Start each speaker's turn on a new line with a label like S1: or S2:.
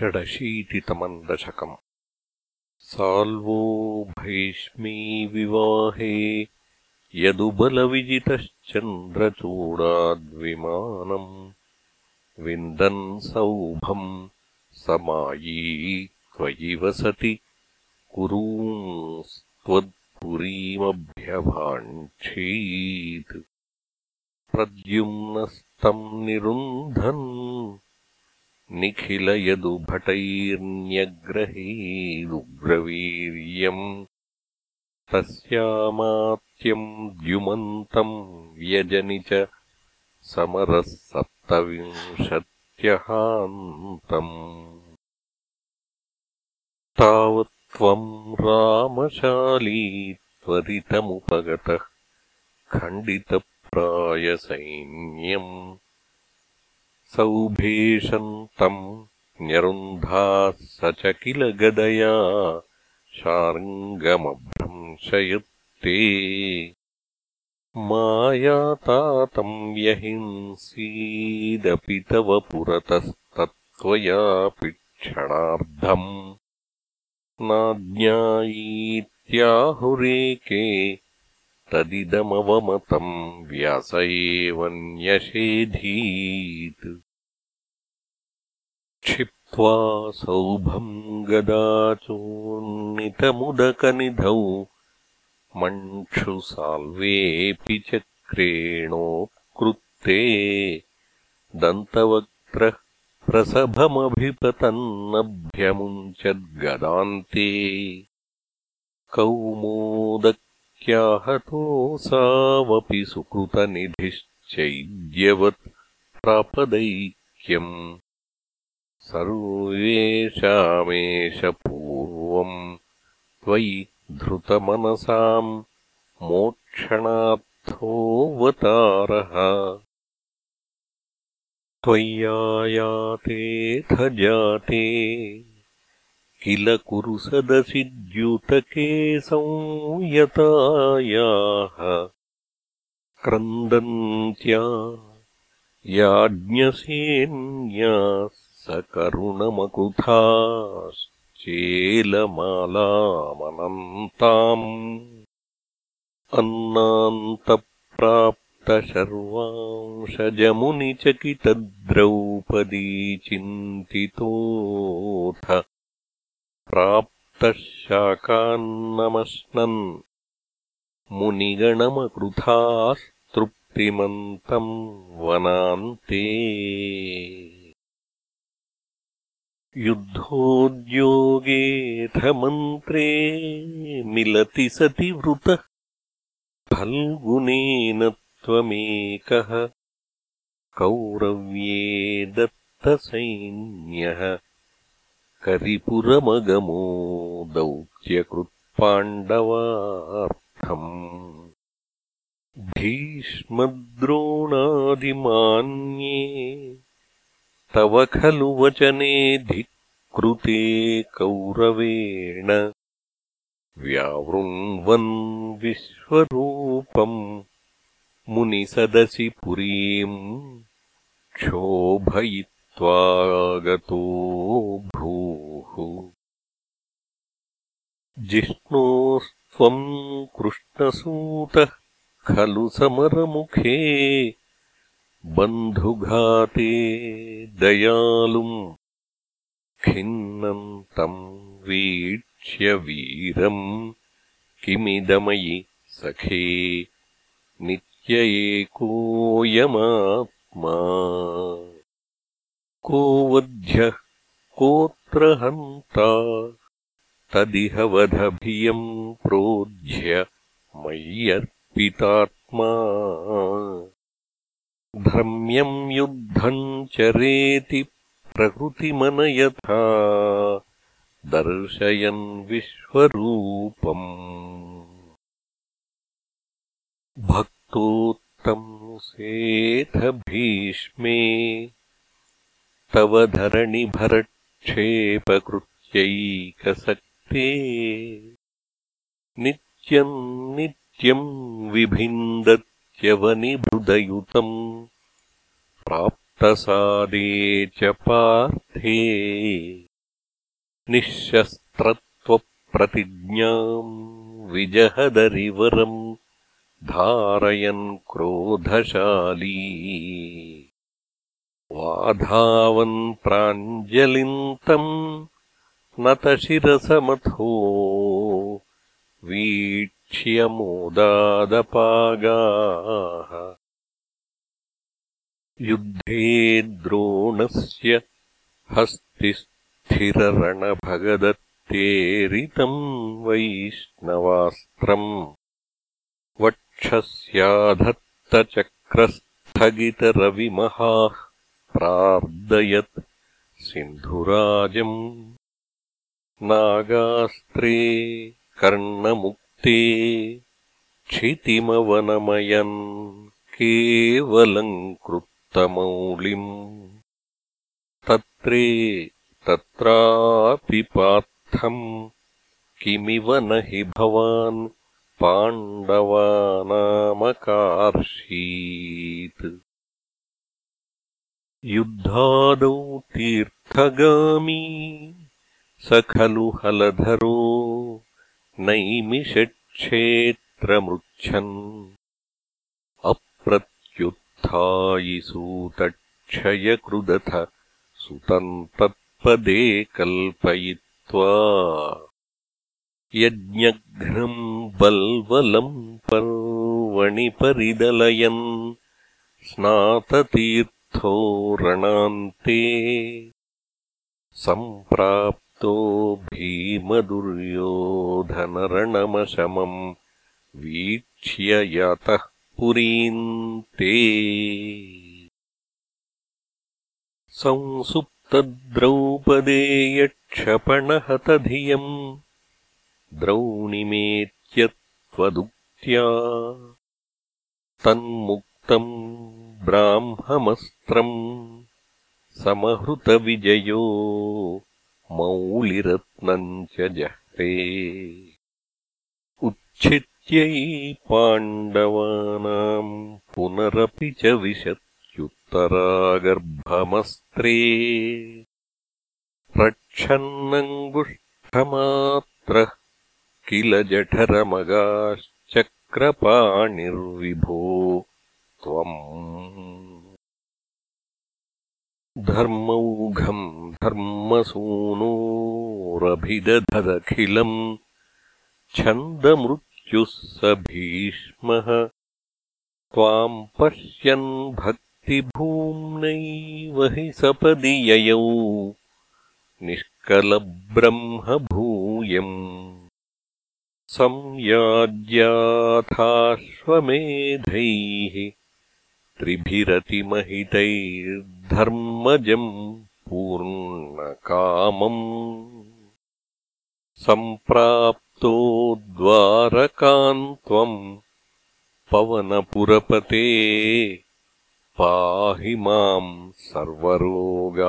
S1: षडशीतितमम् दशकम् साल्वो भैष्मी विवाहे यदुबलविजितश्चन्द्रचूडाद्विमानम् विन्दन् सौभम् समायी त्वयि वसति कुरूंस्त्वत्पुरीमभ्यभाञ्छीत्। प्रद्युम्नस्तम् निरुन्धन् निखिलयदुभटैर्न्यग्रहेदुग्रवीर्यम् तस्यामात्यम् द्युमन्तम् व्यजनि च समरः सप्तविंशत्यहान्तम्। तावत्त्वम् रामशाली त्वरितमुपगतः खण्डितप्रायसैन्यम् सौभेशम् तम् न्यरुन्धाः स च किल गदया शार्ङ्गमभ्रंशयत्ते मायातातम् व्यहिंसीदपि तव पुरतस्तत्त्वयापि क्षणार्धम् नाज्ञायीत्याहुरेके तदिदमवमतम् व्यास एव न्यषेधीत् क्षिप्त्वा सौभम् गदाचोन्नितमुदकनिधौ मण्क्षुसाल्वेऽपि चक्रेणोत्कृत्ते दन्तवक्त्रः प्रसभमभिपतन्नभ्यमुञ्चद्गदान्ते कौमोदक्याहतोऽसावपि सुकृतनिधिश्चैद्यवत् प्रापदैक्यम् सर्वेषामेष पूर्वम् त्वयि धृतमनसाम् मोक्षणार्थोऽवतारः त्वय्यायातेऽथ जाते किल कुरु सदसि द्युतके संयतायाः क्रन्दन्त्या याज्ञसेन्याः सकरुणमकुथाश्चेलमालामनन्ताम् अन्नान्तप्राप्तशर्वांशजमुनिचकितद्रौपदी चिन्तितोऽथ प्राप्तः शाकान्नमश्नन् मुनिगणमकृथास्तृप्तिमन्तम् वनान्ते। युद्धोद्योगेऽथ मन्त्रे मिलति सति वृतः। फल्गुनेन त्वमेकः। कौरव्ये दत्तसैन्यः करिपुरमगमो दौत्यकृत्पाण्डवार्थम् भीष्मद्रोणादिमान्ये तव खलु वचने धिक्कृते कौरवेण। व्यावृण्वन् विश्वरूपम् मुनिसदसि पुरीम् क्षोभयित्वागतो भूः जिष्णोस्त्वम् कृष्णसूतः खलु समरमुखे बन्धुघाते दयालुम्। खिन्नम् तम् वीक्ष्य वीरम् किमिदमयि सखे नित्य एकोऽयमात्मा को वध्यः कोऽत्र हन्ता तदिह वधभियम् प्रोज्झ्य मय्यर्पितात्मा। धर्म्यम् युद्धम् चरेति प्रकृतिमनयथा। दर्शयन् विश्वरूपम्। भक्तोत्तंसेऽथ भीष्मे। तव धरणिभरक्षेपकृत्यैकसक्ते नित्यम् नित्यम् विभिन्दत् ह्यवनिभृदयुतम् प्राप्तसादे च पार्थे। निःशस्त्रत्वप्रतिज्ञाम् विजहदरिवरम् धारयन् क्रोधशाली वाधावन् प्राञ्जलिम् तम् नतशिरसमथो वीक्ष्यमोदादपागाः युद्धे द्रोणस्य हस्तिस्थिररणभगदत्तेरितम् वैष्णवास्त्रम् वक्षस्याधत्तचक्रस्थगितरविमहाः प्रार्दयत् सिन्धुराजम् नागास्त्रे कर्णमुक्ते क्षितिमवनमयन् केवलम् कृत्तमौलिम् तत्रे तत्रापि पार्थम् किमिव न हि भवान् पाण्डवानामकार्षीत् युद्धादौ तीर्थगामी स खलु हलधरो नैमिषक्षेत्रमृच्छन् अप्रत्युत्थायिसूतक्षयकृदथ सुतम् तत्पदे कल्पयित्वा। यज्ञघ्नम् बल्वलम् पर्वणि परिदलयन् स्नाततीर्थो रणान्ते। सम्प्राप् भीमदुर्योधनरणमशमम् वीक्ष्य यातः पुरीम् ते संसुप्तद्रौपदेयक्षपणहतधियम् द्रौणिमेत्यत्वदुक्त्या। तन्मुक्तम् ब्राह्ममस्त्रम् समहृतविजयो मौलिरत्नम् च जह्रे उच्छित्यै पाण्डवानाम् पुनरपि च विशत्युत्तरागर्भमस्त्रे। रक्षन्नङ्गुष्ठमात्रः किल जठरमगाश्चक्रपाणिर्विभो त्वम् धर्मौघम् धर्मसूनोरभिदधदखिलम् छन्दमृत्युः स भीष्मः। त्वाम् पश्यन् भक्तिभूम्नैव हि सपदि ययौ निष्कलब्रह्मभूयम्। संयाज्याथाश्वमेधैः त्रिभिरतिमहितैर्धर्मजम् पूर्णकामम् सम्प्राप्तो द्वारकाम् त्वम् पवनपुरपते पाहि माम् सर्वरोगात्